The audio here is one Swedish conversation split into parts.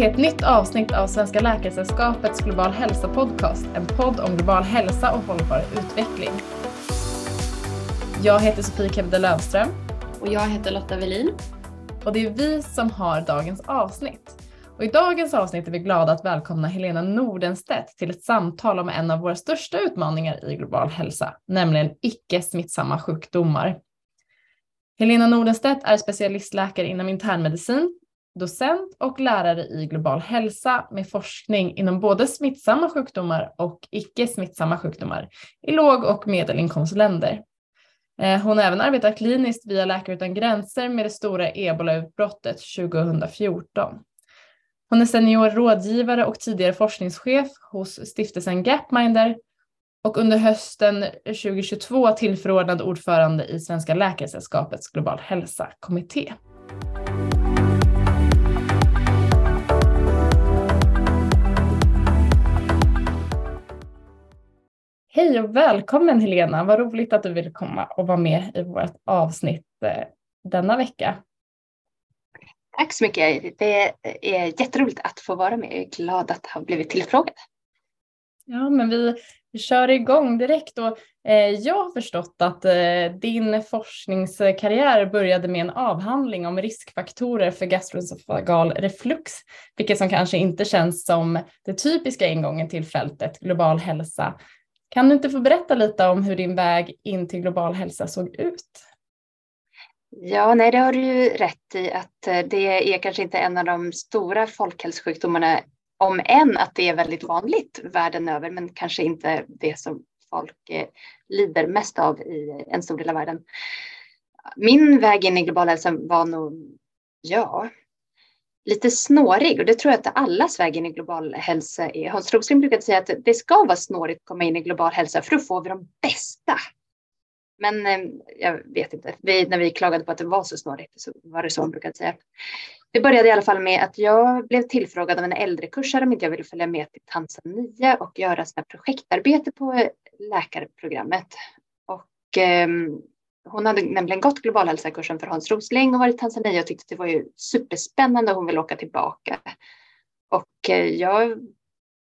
till ett nytt avsnitt av Svenska Läkaresällskapets Global hälsa podcast. En podd om global hälsa och hållbar utveckling. Jag heter Sofie Kebde Lövström. Och jag heter Lotta Velin. Och det är vi som har dagens avsnitt. Och I dagens avsnitt är vi glada att välkomna Helena Nordenstedt till ett samtal om en av våra största utmaningar i global hälsa, nämligen icke smittsamma sjukdomar. Helena Nordenstedt är specialistläkare inom internmedicin docent och lärare i global hälsa med forskning inom både smittsamma sjukdomar och icke smittsamma sjukdomar i låg och medelinkomstländer. Eh, hon har även arbetat kliniskt via Läkare utan gränser med det stora ebolautbrottet 2014. Hon är senior rådgivare och tidigare forskningschef hos stiftelsen Gapminder och under hösten 2022 tillförordnad ordförande i Svenska Läkaresällskapets global hälsa-kommitté. Hej och välkommen Helena, vad roligt att du vill komma och vara med i vårt avsnitt eh, denna vecka. Tack så mycket, det är jätteroligt att få vara med. Jag är glad att ha blivit tillfrågad. Ja, men vi, vi kör igång direkt och eh, jag har förstått att eh, din forskningskarriär började med en avhandling om riskfaktorer för gastroesofagal reflux, vilket som kanske inte känns som det typiska ingången till fältet global hälsa kan du inte få berätta lite om hur din väg in till global hälsa såg ut? Ja, nej, det har du ju rätt i att eh, det är kanske inte en av de stora folkhälsosjukdomarna, om än att det är väldigt vanligt världen över, men kanske inte det som folk eh, lider mest av i en stor del av världen. Min väg in i global hälsa var nog, ja, lite snårig och det tror jag att allas väg in i global hälsa är. Hans Rosling brukade säga att det ska vara snårigt att komma in i global hälsa för då får vi de bästa. Men eh, jag vet inte, vi, när vi klagade på att det var så snårigt så var det så hon brukade säga. Det började i alla fall med att jag blev tillfrågad av en äldrekursare om inte jag ville följa med till Tanzania och göra sådana projektarbete på eh, läkarprogrammet. Och eh, hon hade nämligen gått Globalhälsokursen för Hans Rosling och varit i Tanzania och tyckte att det var ju superspännande. Hon ville åka tillbaka. Och eh, jag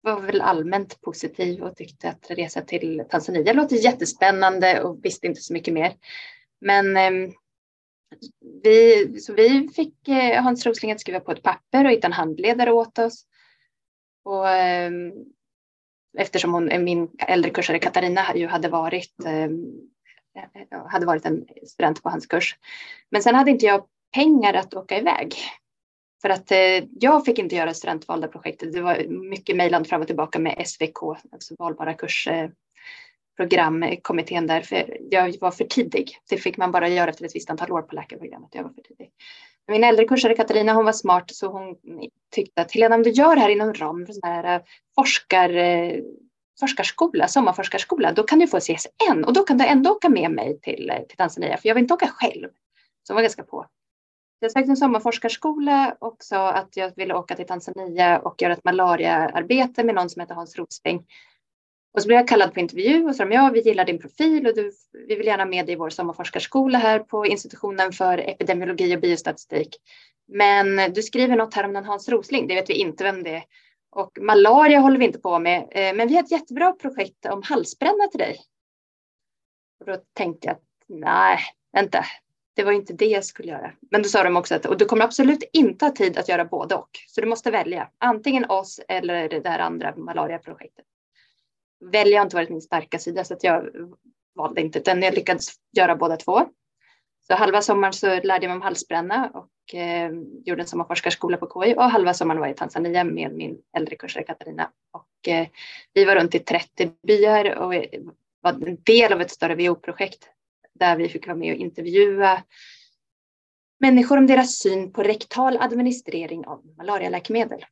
var väl allmänt positiv och tyckte att resa till Tanzania låter jättespännande och visste inte så mycket mer. Men ehm, vi, så vi fick eh, Hans Rosling att skriva på ett papper och hitta en handledare åt oss. Och, ehm, eftersom hon, min äldre kursare Katarina ju hade varit ehm, jag hade varit en student på hans kurs. Men sen hade inte jag pengar att åka iväg. För att eh, jag fick inte göra studentvalda projektet. Det var mycket mejlande fram och tillbaka med SVK, alltså valbara kursprogramkommittén eh, eh där. För jag var för tidig. Det fick man bara göra efter ett visst antal år på läkarprogrammet. Jag var för tidig. Min äldre kursare Katarina, hon var smart så hon tyckte att Helena, om du gör det här inom ramen för sådana här forskar eh, forskarskola, sommarforskarskola, då kan du få CSN och då kan du ändå åka med mig till, eh, till Tanzania, för jag vill inte åka själv. Så hon var ganska på. Jag sökte en sommarforskarskola och sa att jag ville åka till Tanzania och göra ett malariaarbete med någon som heter Hans Rosling. Och så blev jag kallad på intervju och sa ja, vi gillar din profil och du, vi vill gärna med dig i vår sommarforskarskola här på institutionen för epidemiologi och biostatistik. Men du skriver något här om någon Hans Rosling, det vet vi inte vem det är. Och malaria håller vi inte på med, eh, men vi har ett jättebra projekt om halsbränna till dig. Och då tänkte jag att nej, vänta, det var inte det jag skulle göra. Men då sa de också att och du kommer absolut inte ha tid att göra både och. Så du måste välja antingen oss eller det där andra malariaprojektet. Välja har inte varit min starka sida så att jag valde inte utan jag lyckades göra båda två. Så halva sommaren så lärde jag mig om halsbränna och eh, gjorde en sommarforskarskola på KI och halva sommaren var jag i Tanzania med min äldre kursare Katarina. Och, eh, vi var runt i 30 byar och var en del av ett större WHO-projekt där vi fick vara med och intervjua människor om deras syn på rektal administrering av malarialäkemedel.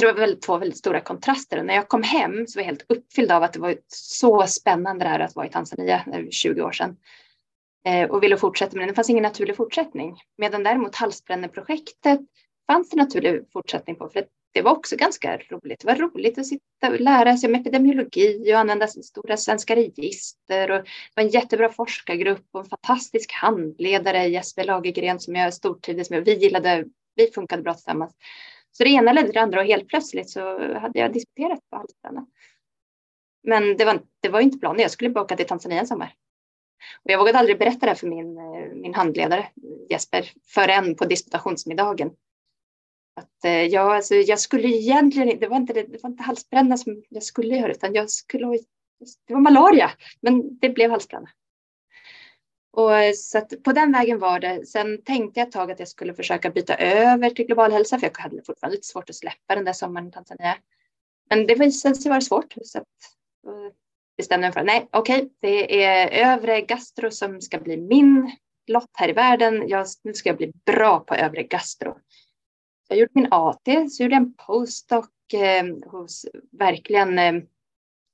det var väl två väldigt stora kontraster och när jag kom hem så var jag helt uppfylld av att det var så spännande det här att vara i Tanzania, för 20 år sedan. Eh, och ville fortsätta men det fanns ingen naturlig fortsättning. Medan däremot halsbränneprojektet fanns det naturlig fortsättning på för det var också ganska roligt. Det var roligt att sitta och lära sig om epidemiologi och använda stora svenska register. Och det var en jättebra forskargrupp och en fantastisk handledare, Jesper Lagergren, som jag stortrivdes med. Vi gillade, vi funkade bra tillsammans. Så det ena ledde till det andra och helt plötsligt så hade jag disputerat på halsbränna. Men det var, det var inte planen, jag skulle bara åka till Tanzania en sommar. Och jag vågade aldrig berätta det för min, eh, min handledare Jesper förrän på disputationsmiddagen. Att, eh, ja, alltså, jag skulle egentligen, det var inte, det var inte halsbränna som jag skulle göra utan jag skulle, det var malaria, men det blev halsbränna. Och eh, så att på den vägen var det. Sen tänkte jag ett tag att jag skulle försöka byta över till global hälsa, för jag hade fortfarande lite svårt att släppa den där sommaren i Tanzania. Men det visade sig vara svårt, så att bestämde mig för nej, okej, okay, det är övre gastro som ska bli min lott här i världen. Jag, nu ska jag bli bra på övre gastro. Jag gjorde min AT, så gjorde jag en postdoc eh, hos verkligen eh,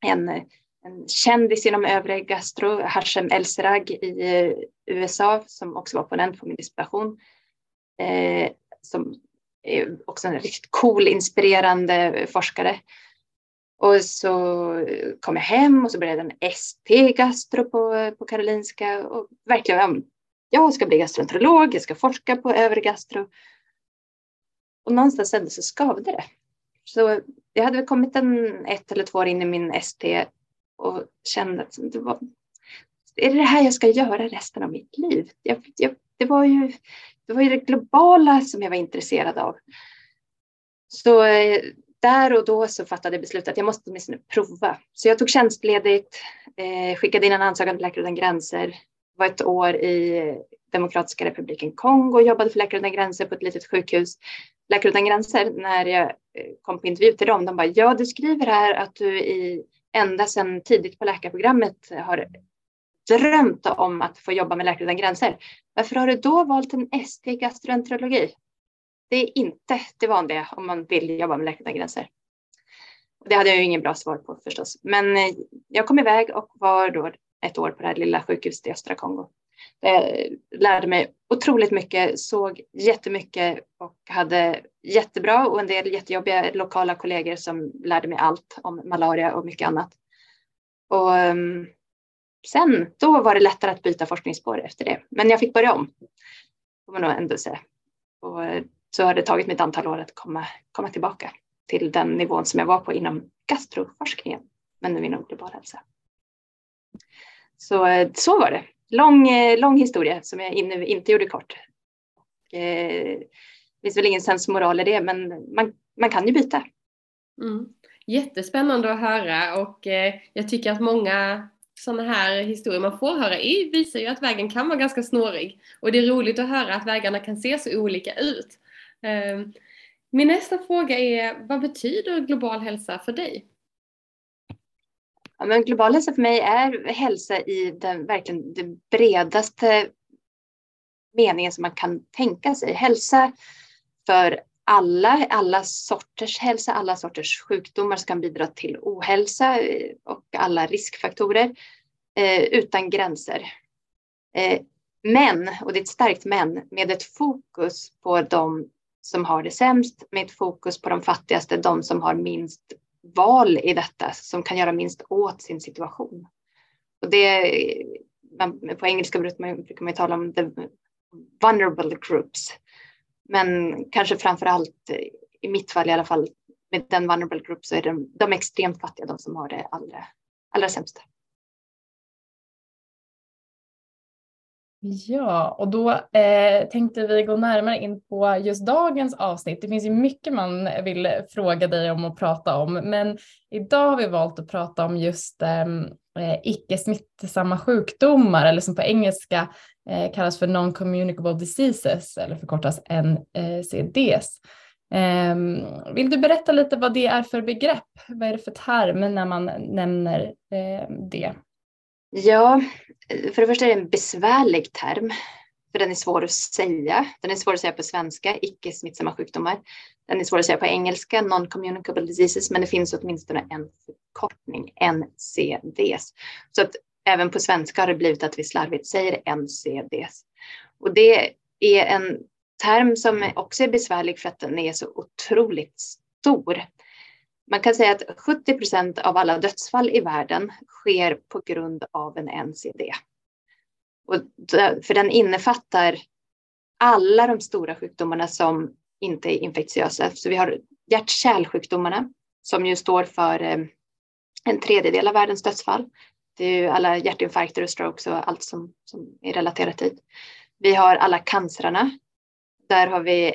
en en kändis inom övre gastro, Hashem Elserag i eh, USA, som också var ponent på min disputation. Eh, som är också en riktigt cool, inspirerande forskare. Och så eh, kom jag hem och så började jag med ST-gastro på, eh, på Karolinska och verkligen, jag ska bli gastroenterolog, jag ska forska på övre gastro. Och någonstans ändå så skavde det. Så jag hade väl kommit en ett eller två år in i min ST och kände att det var, är det det här jag ska göra resten av mitt liv? Jag, jag, det, var ju, det var ju det globala som jag var intresserad av. Så eh, där och då så fattade jag beslutet att jag måste åtminstone prova. Så jag tog tjänstledigt, eh, skickade in en ansökan till Läkare utan gränser, var ett år i Demokratiska republiken Kongo och jobbade för Läkare utan gränser på ett litet sjukhus. Läkare utan gränser, när jag eh, kom på intervju till dem, de bara ja, du skriver här att du i ända sedan tidigt på läkarprogrammet har drömt om att få jobba med Läkare utan gränser. Varför har du då valt en ST gastroenterologi? Det är inte det vanliga om man vill jobba med Läkare utan gränser. Det hade jag ju ingen bra svar på förstås, men eh, jag kom iväg och var då ett år på det här lilla sjukhuset i östra Kongo. Jag lärde mig otroligt mycket, såg jättemycket och hade jättebra och en del jättejobbiga lokala kollegor som lärde mig allt om malaria och mycket annat. Och ehm, sen, då var det lättare att byta forskningsspår efter det. Men jag fick börja om, får man nog ändå säga. Och eh, så har det tagit mig ett antal år att komma, komma tillbaka till den nivån som jag var på inom gastroforskningen, men nu inom global hälsa. Så, eh, så var det lång, eh, lång historia som jag nu inte gjorde kort. Eh, det finns väl ingen sensmoral i det, men man, man kan ju byta. Mm. Jättespännande att höra och eh, jag tycker att många sådana här historier man får höra i visar ju att vägen kan vara ganska snårig. Och det är roligt att höra att vägarna kan se så olika ut. Ehm, min nästa fråga är, vad betyder global hälsa för dig? Ja, men global hälsa för mig är hälsa i den verkligen den bredaste meningen som man kan tänka sig. Hälsa för alla, alla sorters hälsa, alla sorters sjukdomar som kan bidra till ohälsa eh, och alla riskfaktorer eh, utan gränser. Eh, men, och det är ett starkt men, med ett fokus på de som har det sämst, med ett fokus på de fattigaste, de som har minst val i detta som kan göra minst åt sin situation. Och det, på engelska brukar man, brukar man tala om the vulnerable groups. Men kanske framför allt i mitt fall i alla fall med den vulnerable group så är det de extremt fattiga de som har det allra, allra sämst. Ja, och då eh, tänkte vi gå närmare in på just dagens avsnitt. Det finns ju mycket man vill fråga dig om och prata om, men idag har vi valt att prata om just ehm, eh, icke smittsamma sjukdomar eller som på engelska eh, kallas för non-communicable diseases eller förkortas NCDs. Eh, vill du berätta lite vad det är för begrepp? Vad är det för term när man nämner eh, det? Ja, för det första är det en besvärlig term, för den är svår att säga. Den är svår att säga på svenska, icke smittsamma sjukdomar. Den är svår att säga på engelska, non-communicable diseases, men det finns åtminstone en förkortning, NCDs. Så att även på svenska har det blivit att vi slarvigt säger NCDs. Och det är en term som också är besvärlig för att den är så otroligt stor. Man kan säga att 70 procent av alla dödsfall i världen sker på grund av en NCD. Och för den innefattar alla de stora sjukdomarna som inte är infektiösa. Så vi har hjärt-kärlsjukdomarna som ju står för eh, en tredjedel av världens dödsfall. Det är ju alla hjärtinfarkter och strokes och allt som, som är relaterat dit. Vi har alla cancerna. Där har vi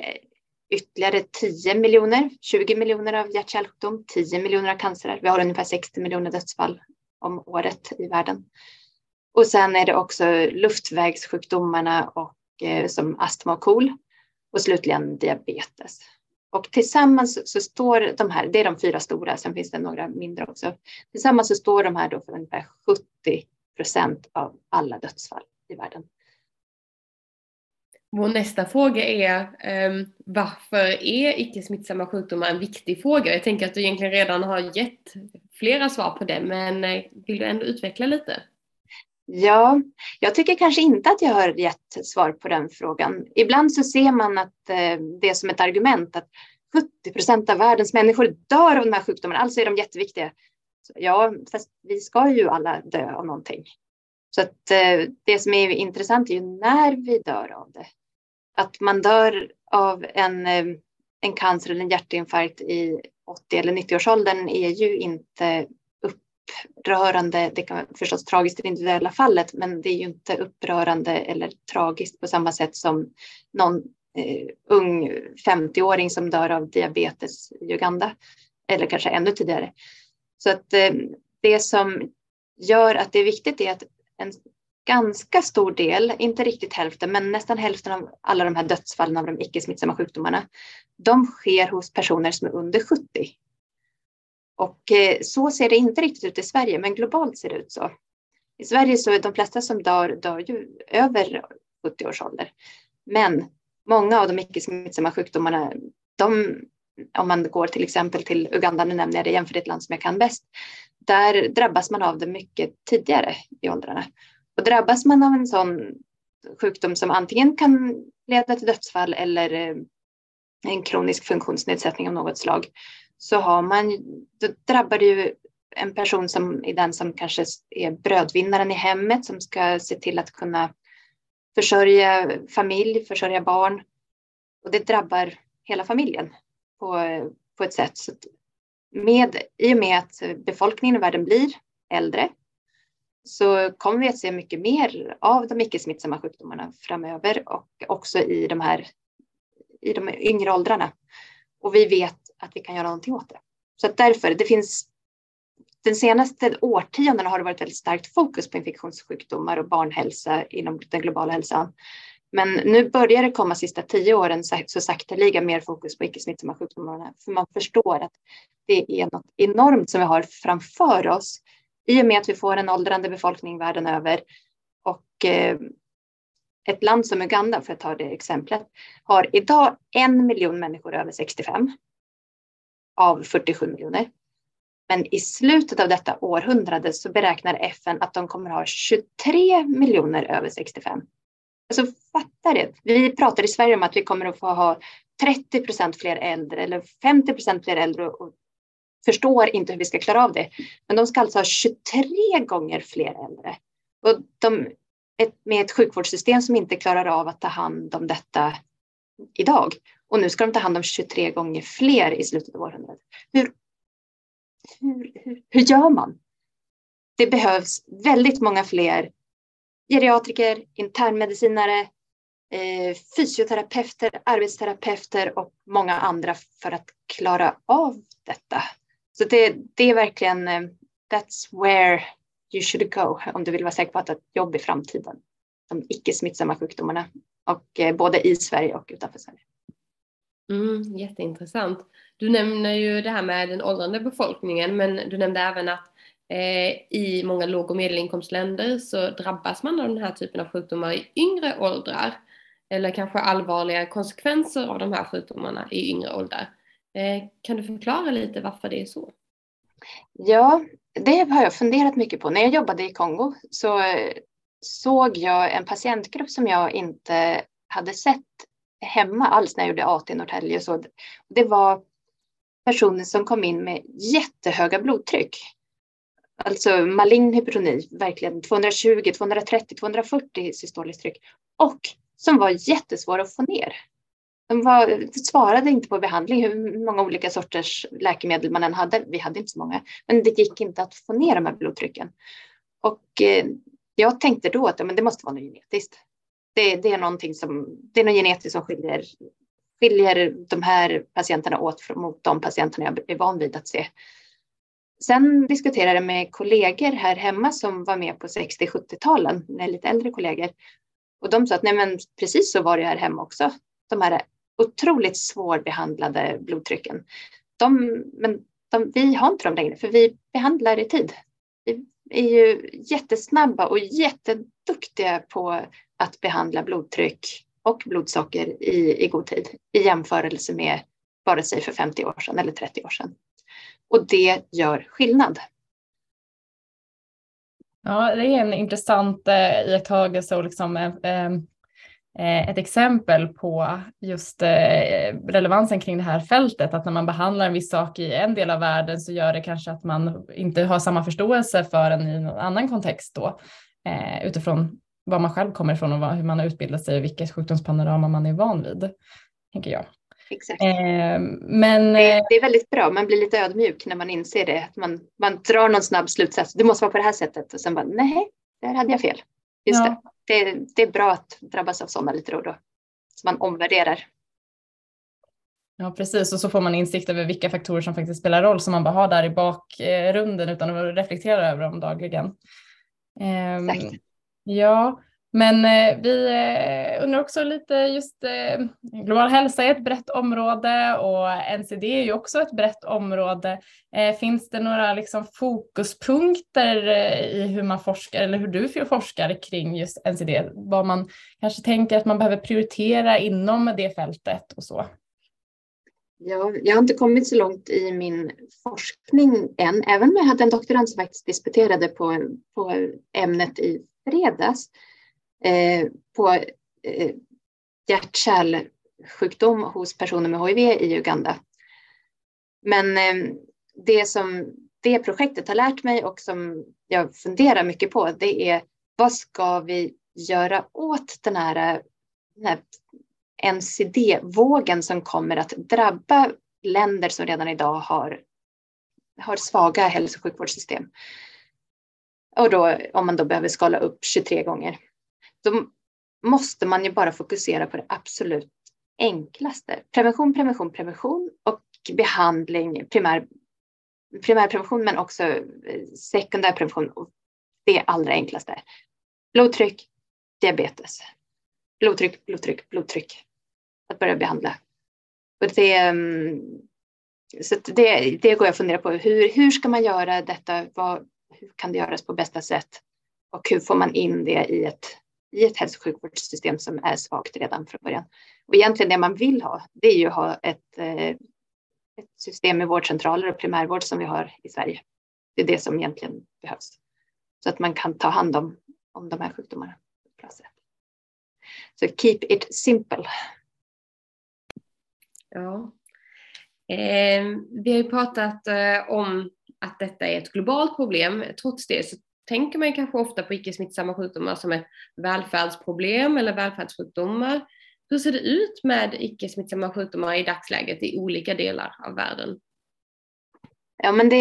ytterligare 10 miljoner, 20 miljoner av hjärt-kärlsjukdom, 10 miljoner av cancer. Vi har ungefär 60 miljoner dödsfall om året i världen. Och sen är det också luftvägssjukdomarna och eh, som astma och KOL och slutligen diabetes. Och tillsammans så står de här, det är de fyra stora, sen finns det några mindre också. Tillsammans så står de här då för ungefär 70 procent av alla dödsfall i världen. Vår nästa fråga är um, varför är icke smittsamma sjukdomar en viktig fråga? Jag tänker att du egentligen redan har gett flera svar på det, men eh, vill du ändå utveckla lite? Ja, jag tycker kanske inte att jag har gett svar på den frågan. Ibland så ser man att eh, det är som ett argument att 70 procent av världens människor dör av de här sjukdomarna, alltså är de jätteviktiga. Ja, fast vi ska ju alla dö av någonting. Så att eh, det som är intressant är ju när vi dör av det. Att man dör av en, eh, en cancer eller en hjärtinfarkt i 80 eller 90-årsåldern är ju inte upprörande. Det kan vara förstås tragiskt i det individuella fallet, men det är ju inte upprörande eller tragiskt på samma sätt som någon eh, ung 50-åring som dör av diabetes i Uganda eller kanske ännu tidigare. Så att eh, det som gör att det är viktigt är att en ganska stor del, inte riktigt hälften, men nästan hälften av alla de här dödsfallen av de icke smittsamma sjukdomarna, de sker hos personer som är under 70. Och eh, så ser det inte riktigt ut i Sverige, men globalt ser det ut så. I Sverige så är de flesta som dör, dör ju över 70 års ålder. Men många av de icke smittsamma sjukdomarna, de, om man går till exempel till Uganda, nu nämner jag det jämför det ett land som jag kan bäst, där drabbas man av det mycket tidigare i åldrarna. Och drabbas man av en sån sjukdom som antingen kan leda till dödsfall eller eh, en kronisk funktionsnedsättning av något slag, så har man, då drabbar det ju en person som är den som kanske är brödvinnaren i hemmet som ska se till att kunna försörja familj, försörja barn. Och det drabbar hela familjen på, på ett sätt. Så med, I och med att befolkningen i världen blir äldre så kommer vi att se mycket mer av de icke smittsamma sjukdomarna framöver och också i de här i de yngre åldrarna. Och vi vet att vi kan göra någonting åt det. Så att därför, det finns den senaste årtiondena har det varit väldigt starkt fokus på infektionssjukdomar och barnhälsa inom den globala hälsan. Men nu börjar det komma sista tio åren så sakteliga mer fokus på icke smittsamma sjukdomar. För man förstår att det är något enormt som vi har framför oss i och med att vi får en åldrande befolkning världen över. Och eh, ett land som Uganda, för att ta det exemplet, har idag en miljon människor över 65 av 47 miljoner. Men i slutet av detta århundrade så beräknar FN att de kommer ha 23 miljoner över 65. Alltså fatta det. Vi pratar i Sverige om att vi kommer att få ha 30 procent fler äldre eller 50 procent fler äldre och förstår inte hur vi ska klara av det. Men de ska alltså ha 23 gånger fler äldre. Och de, ett, med ett sjukvårdssystem som inte klarar av att ta hand om detta idag. Och nu ska de ta hand om 23 gånger fler i slutet av århundradet. Hur, hur, hur, hur gör man? Det behövs väldigt många fler geriatriker, internmedicinare, eh, fysioterapeuter, arbetsterapeuter och många andra för att klara av detta. Så det, det är verkligen eh, that's where you should go om du vill vara säker på att ha ett jobb i framtiden. De icke smittsamma sjukdomarna och eh, både i Sverige och utanför Sverige. Mm, jätteintressant. Du nämner ju det här med den åldrande befolkningen men du nämnde även att eh, i många låg och medelinkomstländer så drabbas man av den här typen av sjukdomar i yngre åldrar eller kanske allvarliga konsekvenser av de här sjukdomarna i yngre åldrar. Eh, kan du förklara lite varför det är så? Ja, det har jag funderat mycket på. När jag jobbade i Kongo så eh, såg jag en patientgrupp som jag inte hade sett hemma alls när jag gjorde AT i Norrtälje. Så det var personer som kom in med jättehöga blodtryck. Alltså malign hypertoni, verkligen 220, 230, 240 systoliskt tryck. Och som var jättesvåra att få ner. De var, svarade inte på behandling, hur många olika sorters läkemedel man än hade. Vi hade inte så många, men det gick inte att få ner de här blodtrycken. Och eh, jag tänkte då att ja, men det måste vara något genetiskt. Det, det, är någonting som, det är något genetiskt som skiljer, skiljer de här patienterna åt mot de patienterna jag är van vid att se. Sen diskuterade jag med kollegor här hemma som var med på 60-70-talen, lite äldre kollegor. Och de sa att nej men precis så var det här hemma också. De här otroligt svårbehandlade blodtrycken. De, men de, vi har inte dem längre för vi behandlar i tid. Vi är ju jättesnabba och jätteduktiga på att behandla blodtryck och blodsocker i, i god tid i jämförelse med vare sig för 50 år sedan eller 30 år sedan. Och det gör skillnad. Ja, det är en intressant eh, iakttagelse och liksom, eh, eh ett exempel på just eh, relevansen kring det här fältet. Att när man behandlar en viss sak i en del av världen så gör det kanske att man inte har samma förståelse för den i en annan kontext då eh, utifrån var man själv kommer ifrån och hur man har utbildat sig och vilket sjukdomspanorama man är van vid, tänker jag. Exakt. Eh, men, det, eh, det, är väldigt bra, man blir lite ödmjuk när man inser det. Man, man drar någon snabb slutsats, det måste vara på det här sättet och sen bara nej, där hade jag fel. Just ja. det. det. det. är bra att drabbas av sådana lite då och då. Så man omvärderar. Ja precis och så får man insikt över vilka faktorer som faktiskt spelar roll som man bara har där i bakgrunden utan att reflektera över dem dagligen. Eh, Exakt. Ja, men eh, vi eh, undrar också lite just eh, global hälsa är ett brett område och NCD är ju också ett brett område. Eh, finns det några liksom, fokuspunkter eh, i hur man forskar eller hur du forskar kring just NCD? Vad man kanske tänker att man behöver prioritera inom det fältet och så? Ja, jag har inte kommit så långt i min forskning än, även om jag hade en doktorand som faktiskt disputerade på, på ämnet i fredags eh, Eh, på eh, hjärt-kärlsjukdom hos personer med HIV i Uganda. Men eh, det som det projektet har lärt mig och som jag funderar mycket på, det är vad ska vi göra åt den här, den här NCD-vågen som kommer att drabba länder som redan idag har, har svaga hälso och sjukvårdssystem. Och då om man då behöver skala upp 23 gånger då måste man ju bara fokusera på det absolut enklaste. Prevention, prevention, prevention och behandling, primär, primärprevention men också eh, sekundärprevention. Det allra enklaste. Blodtryck, diabetes. Blodtryck, blodtryck, blodtryck. Att börja behandla. Och det, mm, så det, det går jag att fundera på. Hur, hur ska man göra detta? Vad, hur kan det göras på bästa sätt? Och hur får man in det i ett i ett hälso och sjukvårdssystem som är svagt redan från början. Och egentligen det man vill ha, det är ju att ha ett, eh, ett system med vårdcentraler och primärvård som vi har i Sverige. Det är det som egentligen behövs. Så att man kan ta hand om, om de här sjukdomarna på ett. Så keep it simple. Ja. Eh, vi har ju pratat eh, om att detta är ett globalt problem. Trots det så tänker man kanske ofta på icke-smittsamma sjukdomar som ett välfärdsproblem eller välfärdssjukdomar. Hur ser det ut med icke-smittsamma sjukdomar i dagsläget i olika delar av världen? Ja, men det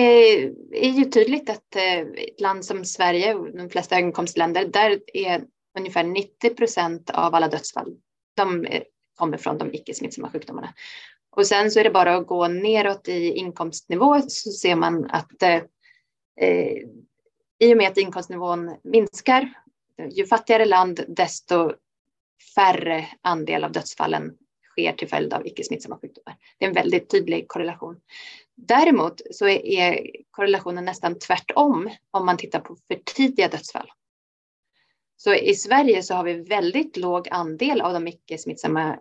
är ju tydligt att eh, ett land som Sverige och de flesta höginkomstländer, där är ungefär 90 procent av alla dödsfall, de eh, kommer från de icke-smittsamma sjukdomarna. Och sen så är det bara att gå neråt i inkomstnivå så ser man att eh, eh i och med att inkomstnivån minskar, ju fattigare land, desto färre andel av dödsfallen sker till följd av icke smittsamma sjukdomar. Det är en väldigt tydlig korrelation. Däremot så är korrelationen nästan tvärtom om man tittar på för tidiga dödsfall. Så i Sverige så har vi väldigt låg andel av de icke smittsamma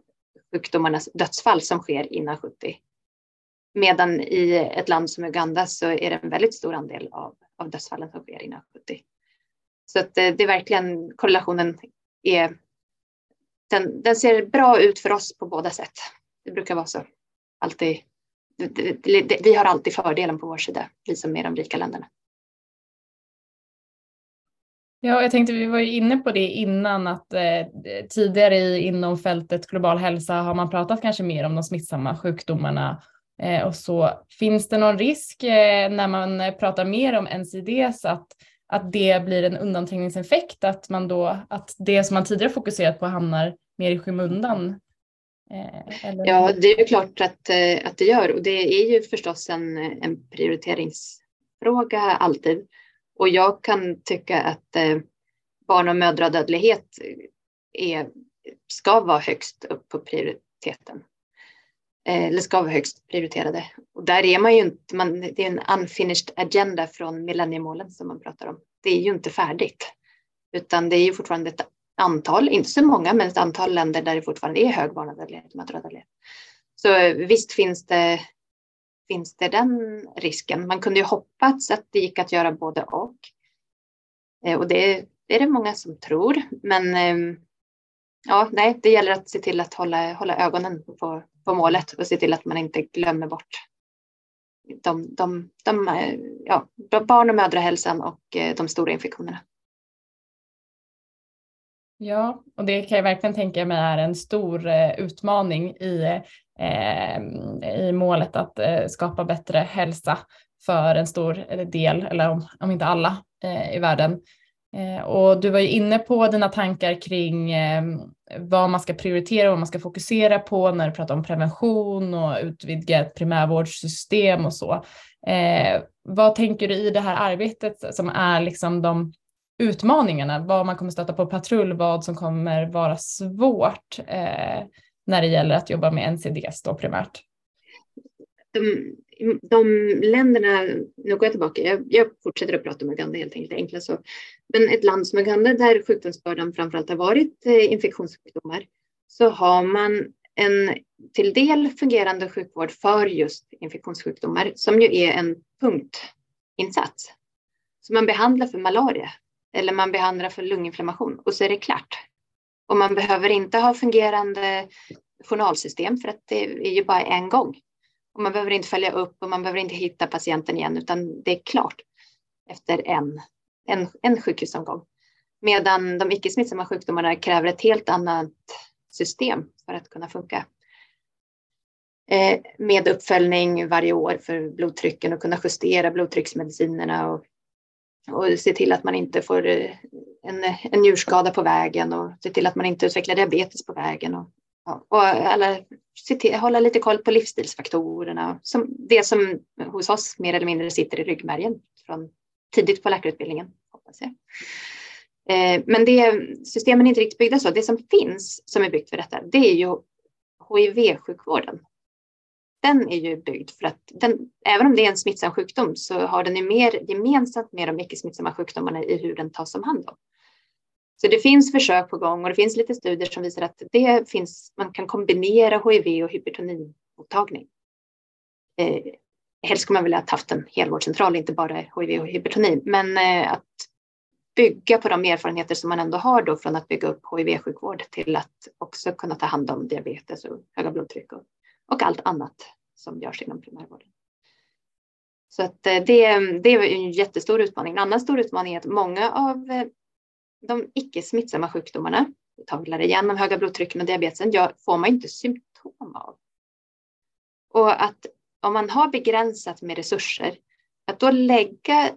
sjukdomarnas dödsfall som sker innan 70. Medan i ett land som Uganda så är det en väldigt stor andel av av dödsfallen som sker innan 70. Så att det, det är verkligen korrelationen är den, den, ser bra ut för oss på båda sätt. Det brukar vara så. Alltid, vi har alltid fördelen på vår sida, vi som är de rika länderna. Ja, jag tänkte vi var ju inne på det innan att eh, tidigare inom fältet global hälsa har man pratat kanske mer om de smittsamma sjukdomarna Eh, och så. Finns det någon risk eh, när man pratar mer om NCDs att, att det blir en undanträngningseffekt, att man då att det som man tidigare fokuserat på hamnar mer i skymundan? Eh, eller? Ja, det är ju klart att, eh, att det gör och det är ju förstås en, en prioriteringsfråga alltid. Och jag kan tycka att eh, barn och mödradödlighet är, ska vara högst upp på prioriteten. Eh, eller ska vara högst prioriterade. Och där är man ju inte, man, det är en unfinished agenda från millenniemålen som man pratar om. Det är ju inte färdigt. Utan det är ju fortfarande ett antal, inte så många, men ett antal länder där det fortfarande är hög barnadödlighet mödradödlighet. Så visst finns det finns det den risken. Man kunde ju hoppats att det gick att göra både och. Eh, och det, det är det många som tror. Men ehm, ja, nej, det gäller att se till att hålla, hålla ögonen på, på målet och se till att man inte glömmer bort de, de, de, ja, barn och mödrahälsan och eh, de stora infektionerna. Ja, och det kan jag verkligen tänka mig är en stor eh, utmaning i Eh, i målet att eh, skapa bättre hälsa för en stor del, eller om, om inte alla eh, i världen. Eh, och du var ju inne på dina tankar kring eh, vad man ska prioritera och vad man ska fokusera på när du pratar om prevention och utvidgat primärvårdssystem och så. Eh, vad tänker du i det här arbetet som är liksom de utmaningarna, vad man kommer stöta på patrull, vad som kommer vara svårt när det gäller att jobba med NCDs då primärt? De, de länderna, nu går jag tillbaka, jag, jag, fortsätter att prata om Uganda helt enkelt, enkla så. Men ett land som Uganda där sjukdomsbördan framförallt har varit eh, infektionssjukdomar så har man en till del fungerande sjukvård för just infektionssjukdomar som ju är en punktinsats. Så man behandlar för malaria eller man behandlar för lunginflammation och så är det klart. Och man behöver inte ha fungerande journalsystem för att det är ju bara en gång. Och man behöver inte följa upp och man behöver inte hitta patienten igen utan det är klart efter en, en, en sjukhusomgång. Medan de icke smittsamma sjukdomarna kräver ett helt annat system för att kunna funka. Eh, med uppföljning varje år för blodtrycken och kunna justera blodtrycksmedicinerna och och se till att man inte får eh, en, en njurskada på vägen och se till att man inte utvecklar diabetes på vägen. Och, och alla, hålla lite koll på livsstilsfaktorerna. Som det som hos oss mer eller mindre sitter i ryggmärgen från tidigt på läkarutbildningen. Hoppas jag. Eh, men det, systemen är inte riktigt byggda så. Det som finns som är byggt för detta, det är ju HIV-sjukvården den är ju byggd för att den, även om det är en smittsam sjukdom så har den ju mer gemensamt med de icke smittsamma sjukdomarna i hur den tas om hand om. Så det finns försök på gång och det finns lite studier som visar att det finns, man kan kombinera HIV och hypertonimottagning. Eh, helst skulle man vilja ha haft en helvårdscentral, inte bara HIV och hypertoni, men eh, att bygga på de erfarenheter som man ändå har då från att bygga upp HIV-sjukvård till att också kunna ta hand om diabetes och höga blodtryck och och allt annat som görs inom primärvården. Så att eh, det, det är en jättestor utmaning. En annan stor utmaning är att många av eh, de icke smittsamma sjukdomarna, vi talar igen om höga blodtrycken och diabetesen, ja, får man inte symptom av. Och att om man har begränsat med resurser, att då lägga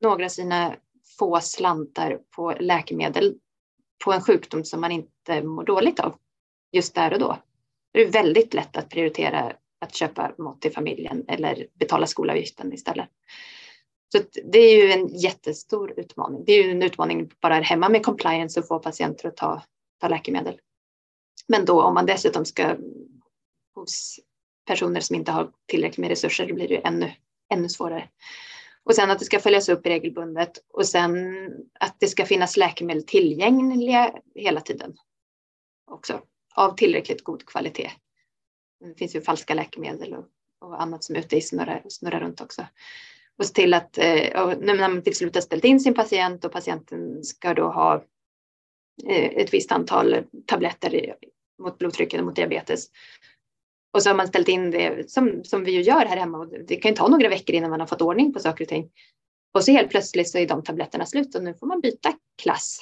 några av sina få slantar på läkemedel på en sjukdom som man inte mår dåligt av just där och då, det är väldigt lätt att prioritera att köpa mat till familjen eller betala skolavgiften istället. Så det är ju en jättestor utmaning. Det är ju en utmaning bara här hemma med compliance och få patienter att ta, ta läkemedel. Men då om man dessutom ska hos personer som inte har tillräckligt med resurser, då blir det ju ännu, ännu svårare. Och sen att det ska följas upp regelbundet och sen att det ska finnas läkemedel tillgängliga hela tiden också av tillräckligt god kvalitet. Det finns ju falska läkemedel och, och annat som är ute i snurrar, snurrar runt också. Och se till att eh, när man till slut har ställt in sin patient och patienten ska då ha eh, ett visst antal tabletter mot blodtrycket och mot diabetes. Och så har man ställt in det som, som vi ju gör här hemma och det kan ju ta några veckor innan man har fått ordning på saker och ting. Och så helt plötsligt så är de tabletterna slut och nu får man byta klass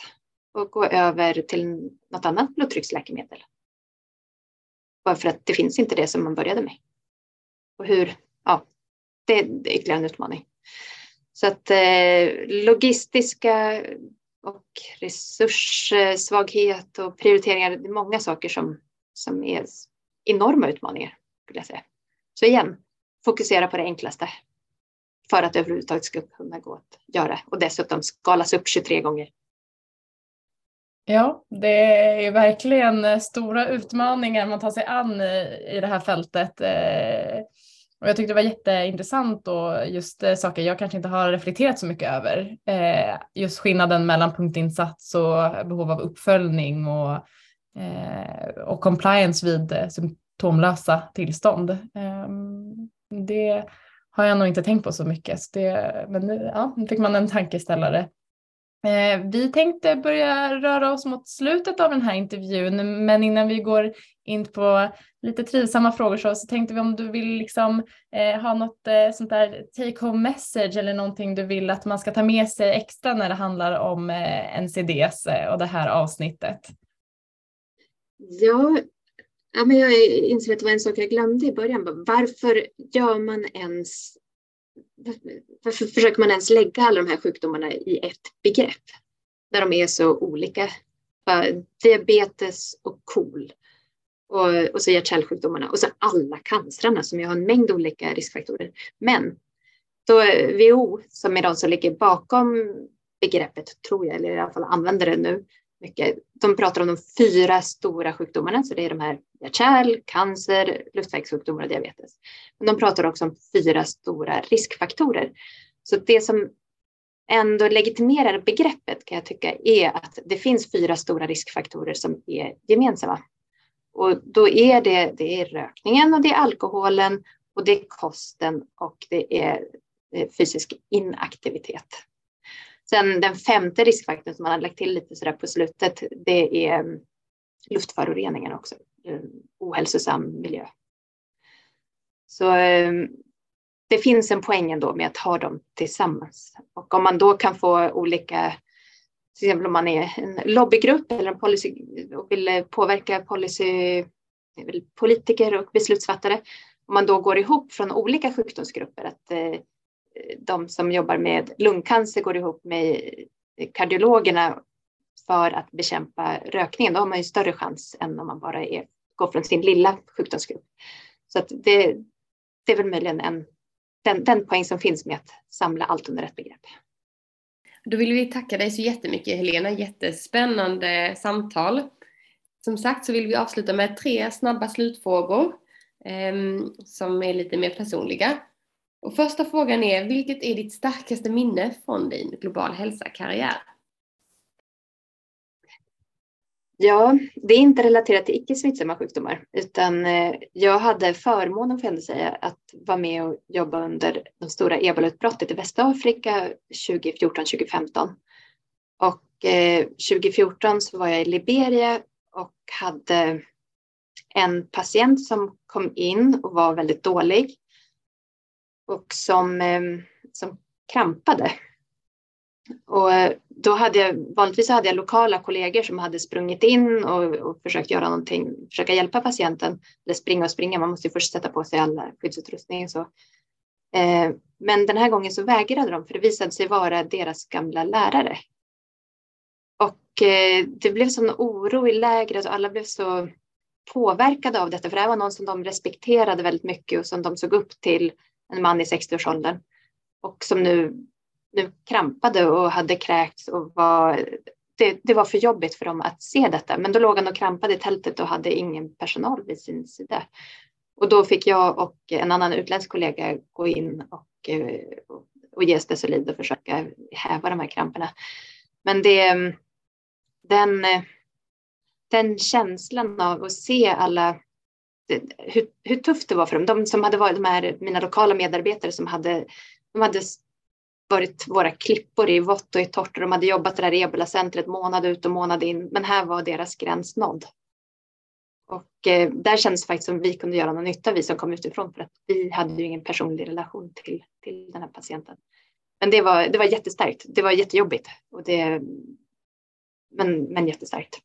och gå över till något annat blodtrycksläkemedel. Bara för att det finns inte det som man började med. Och hur, ja, det är ytterligare en utmaning. Så att eh, logistiska och resurssvaghet och prioriteringar, det är många saker som, som är enorma utmaningar. Skulle jag säga. Så igen, fokusera på det enklaste för att det överhuvudtaget ska kunna gå att göra och dessutom skalas upp 23 gånger. Ja, det är verkligen stora utmaningar man tar sig an i, det här fältet. Eh, och jag tyckte det var jätteintressant och just eh, saker jag kanske inte har reflekterat så mycket över. Eh, just skillnaden mellan punktinsats och behov av uppföljning och, eh, och compliance vid eh, symptomlösa tillstånd. Ehm, det har jag nog inte tänkt på så mycket. Så det, men nu, ja, nu fick man en tankeställare. Eh, vi tänkte börja röra oss mot slutet av den här intervjun, men innan vi går in på lite trivsamma frågor så, så tänkte vi om du vill liksom, eh, ha något eh, sånt där take home message eller någonting du vill att man ska ta med sig extra när det handlar om eh, NCDs eh, och det här avsnittet. Ja, ja men jag inser att det var en sak jag glömde i början. Varför gör man ens varför försöker man ens lägga alla de här sjukdomarna i ett begrepp? När de är så olika. Diabetes och KOL. Och, och så hjärt-kärlsjukdomarna och så alla cancerna som ju har en mängd olika riskfaktorer. Men då eh, WHO, som är de som ligger bakom begreppet, tror jag, eller i alla fall använder det nu mycket. De pratar om de fyra stora sjukdomarna, så det är de här hjärt-kärl, cancer, luftvägssjukdomar och diabetes. Men de pratar också om fyra stora riskfaktorer. Så det som ändå legitimerar begreppet kan jag tycka är att det finns fyra stora riskfaktorer som är gemensamma. Och då är det, det är rökningen och det är alkoholen och det är kosten och det är eh, fysisk inaktivitet. Sen den femte riskfaktorn som man har lagt till lite sådär på slutet, det är mm, luftföroreningar också. Ohälsosam miljö. Så mm, det finns en poäng ändå med att ha dem tillsammans. Och om man då kan få olika, till exempel om man är en lobbygrupp eller en policy och vill eh, påverka policy, eh, politiker och beslutsfattare, om man då går ihop från olika sjukdomsgrupper, att eh, de som jobbar med lungcancer går ihop med kardiologerna för att bekämpa rökningen, då har man ju större chans än om man bara är, går från sin lilla sjukdomsgrupp. Så att det, det är väl möjligen en, den, den poäng som finns med att samla allt under ett begrepp. Då vill vi tacka dig så jättemycket Helena, jättespännande samtal. Som sagt så vill vi avsluta med tre snabba slutfrågor eh, som är lite mer personliga. Och första frågan är, vilket är ditt starkaste minne från din global hälsa-karriär? Ja, det är inte relaterat till icke smittsamma sjukdomar, utan eh, jag hade förmånen, får jag säga, att vara med och jobba under de stora ebolautbrottet i Västafrika 2014-2015. Och eh, 2014 så var jag i Liberia och hade en patient som kom in och var väldigt dålig och som, eh, som krampade. Och eh, då hade jag, vanligtvis hade jag lokala kollegor som hade sprungit in och, och försökt göra någonting, försöka hjälpa patienten. Eller springa och springa, man måste ju först sätta på sig all skyddsutrustning och så. Eh, men den här gången så vägrade de för det visade sig vara deras gamla lärare. Och eh, det blev sån oro i lägret och alla blev så påverkade av detta, för det här var någon som de respekterade väldigt mycket och som de såg upp till en man i 60-årsåldern och som nu, nu krampade och hade kräkts och var det, det, var för jobbigt för dem att se detta. Men då låg han och krampade i tältet och hade ingen personal vid sin sida. Och då fick jag och en annan utländsk kollega gå in och, eh, och ge Stesolid och försöka häva de här kramperna. Men det, den, den känslan av att se alla hur, hur tufft det var för dem. De som hade varit de här, mina lokala medarbetare som hade, de hade varit våra klippor i vått och i torrt och de hade jobbat det där ebolacentret månad ut och månad in. Men här var deras gräns nådd. Och eh, där kändes det faktiskt som vi kunde göra någon nytta, vi som kom utifrån, för att vi hade ju ingen personlig relation till, till den här patienten. men det var, det var jättestarkt. Det var jättejobbigt. Och det, men, men jättestarkt.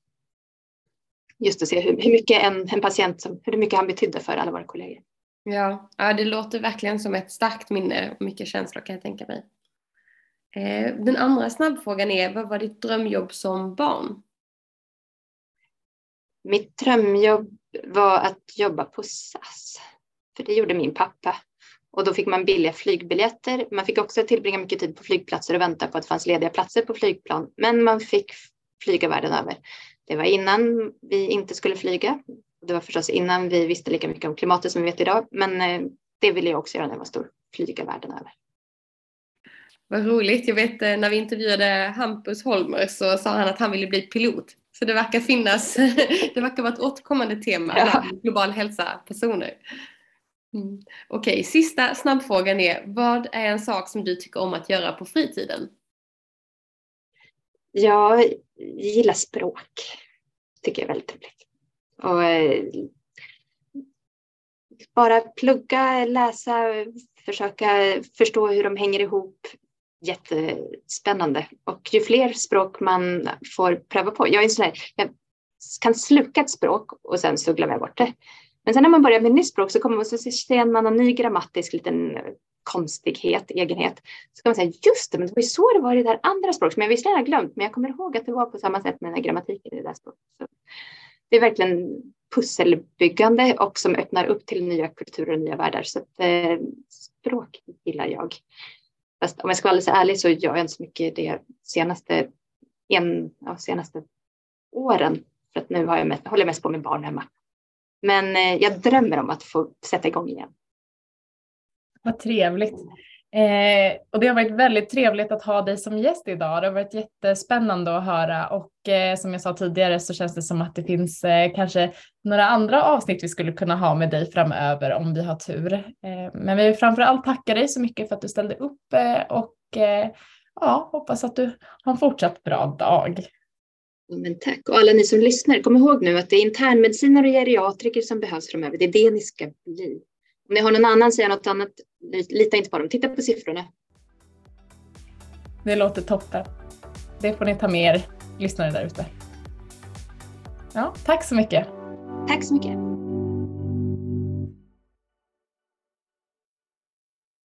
Just att se hur, hur mycket en, en patient, som, hur mycket han betydde för alla våra kollegor. Ja, ja, det låter verkligen som ett starkt minne och mycket känslor kan jag tänka mig. Eh, den andra snabbfrågan är, vad var ditt drömjobb som barn? Mitt drömjobb var att jobba på SAS. För det gjorde min pappa. Och då fick man billiga flygbiljetter. Man fick också tillbringa mycket tid på flygplatser och vänta på att det fanns lediga platser på flygplan. Men man fick flyga världen över. Det var innan vi inte skulle flyga. Det var förstås innan vi visste lika mycket om klimatet som vi vet idag. Men eh, det ville jag också göra när jag var stor. Flyga världen över. Vad roligt. Jag vet eh, när vi intervjuade Hampus Holmer så sa han att han ville bli pilot. Så det verkar finnas, det verkar vara ett återkommande tema ja. global hälsa-personer. Mm. Okej, okay, sista snabbfrågan är, vad är en sak som du tycker om att göra på fritiden? Jag gillar språk. Tycker jag är väldigt roligt. Och, eh, bara plugga, läsa, försöka förstå hur de hänger ihop. Jättespännande. Och ju fler språk man får pröva på. Jag, är sån här, jag kan sluka ett språk och sen så glömmer jag bort det. Men sen när man börjar med ett nytt språk så kommer man så ser man en ny grammatisk liten konstighet, egenhet. Så kan man säga just det, men det var ju så det var i det där andra språket som jag visserligen har glömt, men jag kommer ihåg att det var på samma sätt med den här grammatiken i det där språket. Så det är verkligen pusselbyggande och som öppnar upp till nya kulturer och nya världar. Så att, eh, språk gillar jag. Fast om jag ska vara alldeles ärlig så gör jag inte så mycket det senaste, en, ja, senaste åren. För att nu har jag mest, håller jag mest på med barn hemma. Men eh, jag drömmer om att få sätta igång igen. Vad trevligt. Eh, och det har varit väldigt trevligt att ha dig som gäst idag. Det har varit jättespännande att höra och eh, som jag sa tidigare så känns det som att det finns eh, kanske några andra avsnitt vi skulle kunna ha med dig framöver om vi har tur. Eh, men vi vill framför allt tacka dig så mycket för att du ställde upp eh, och eh, ja, hoppas att du har en fortsatt bra dag. Men tack. Och alla ni som lyssnar, kom ihåg nu att det är internmedicinare och geriatriker som behövs framöver. Det är det ni ska bli. Om ni har någon annan säga något annat, lita inte på dem. Titta på siffrorna. Det låter toppen. Det får ni ta med er, lyssnare där ute. Ja, tack så mycket. Tack så mycket.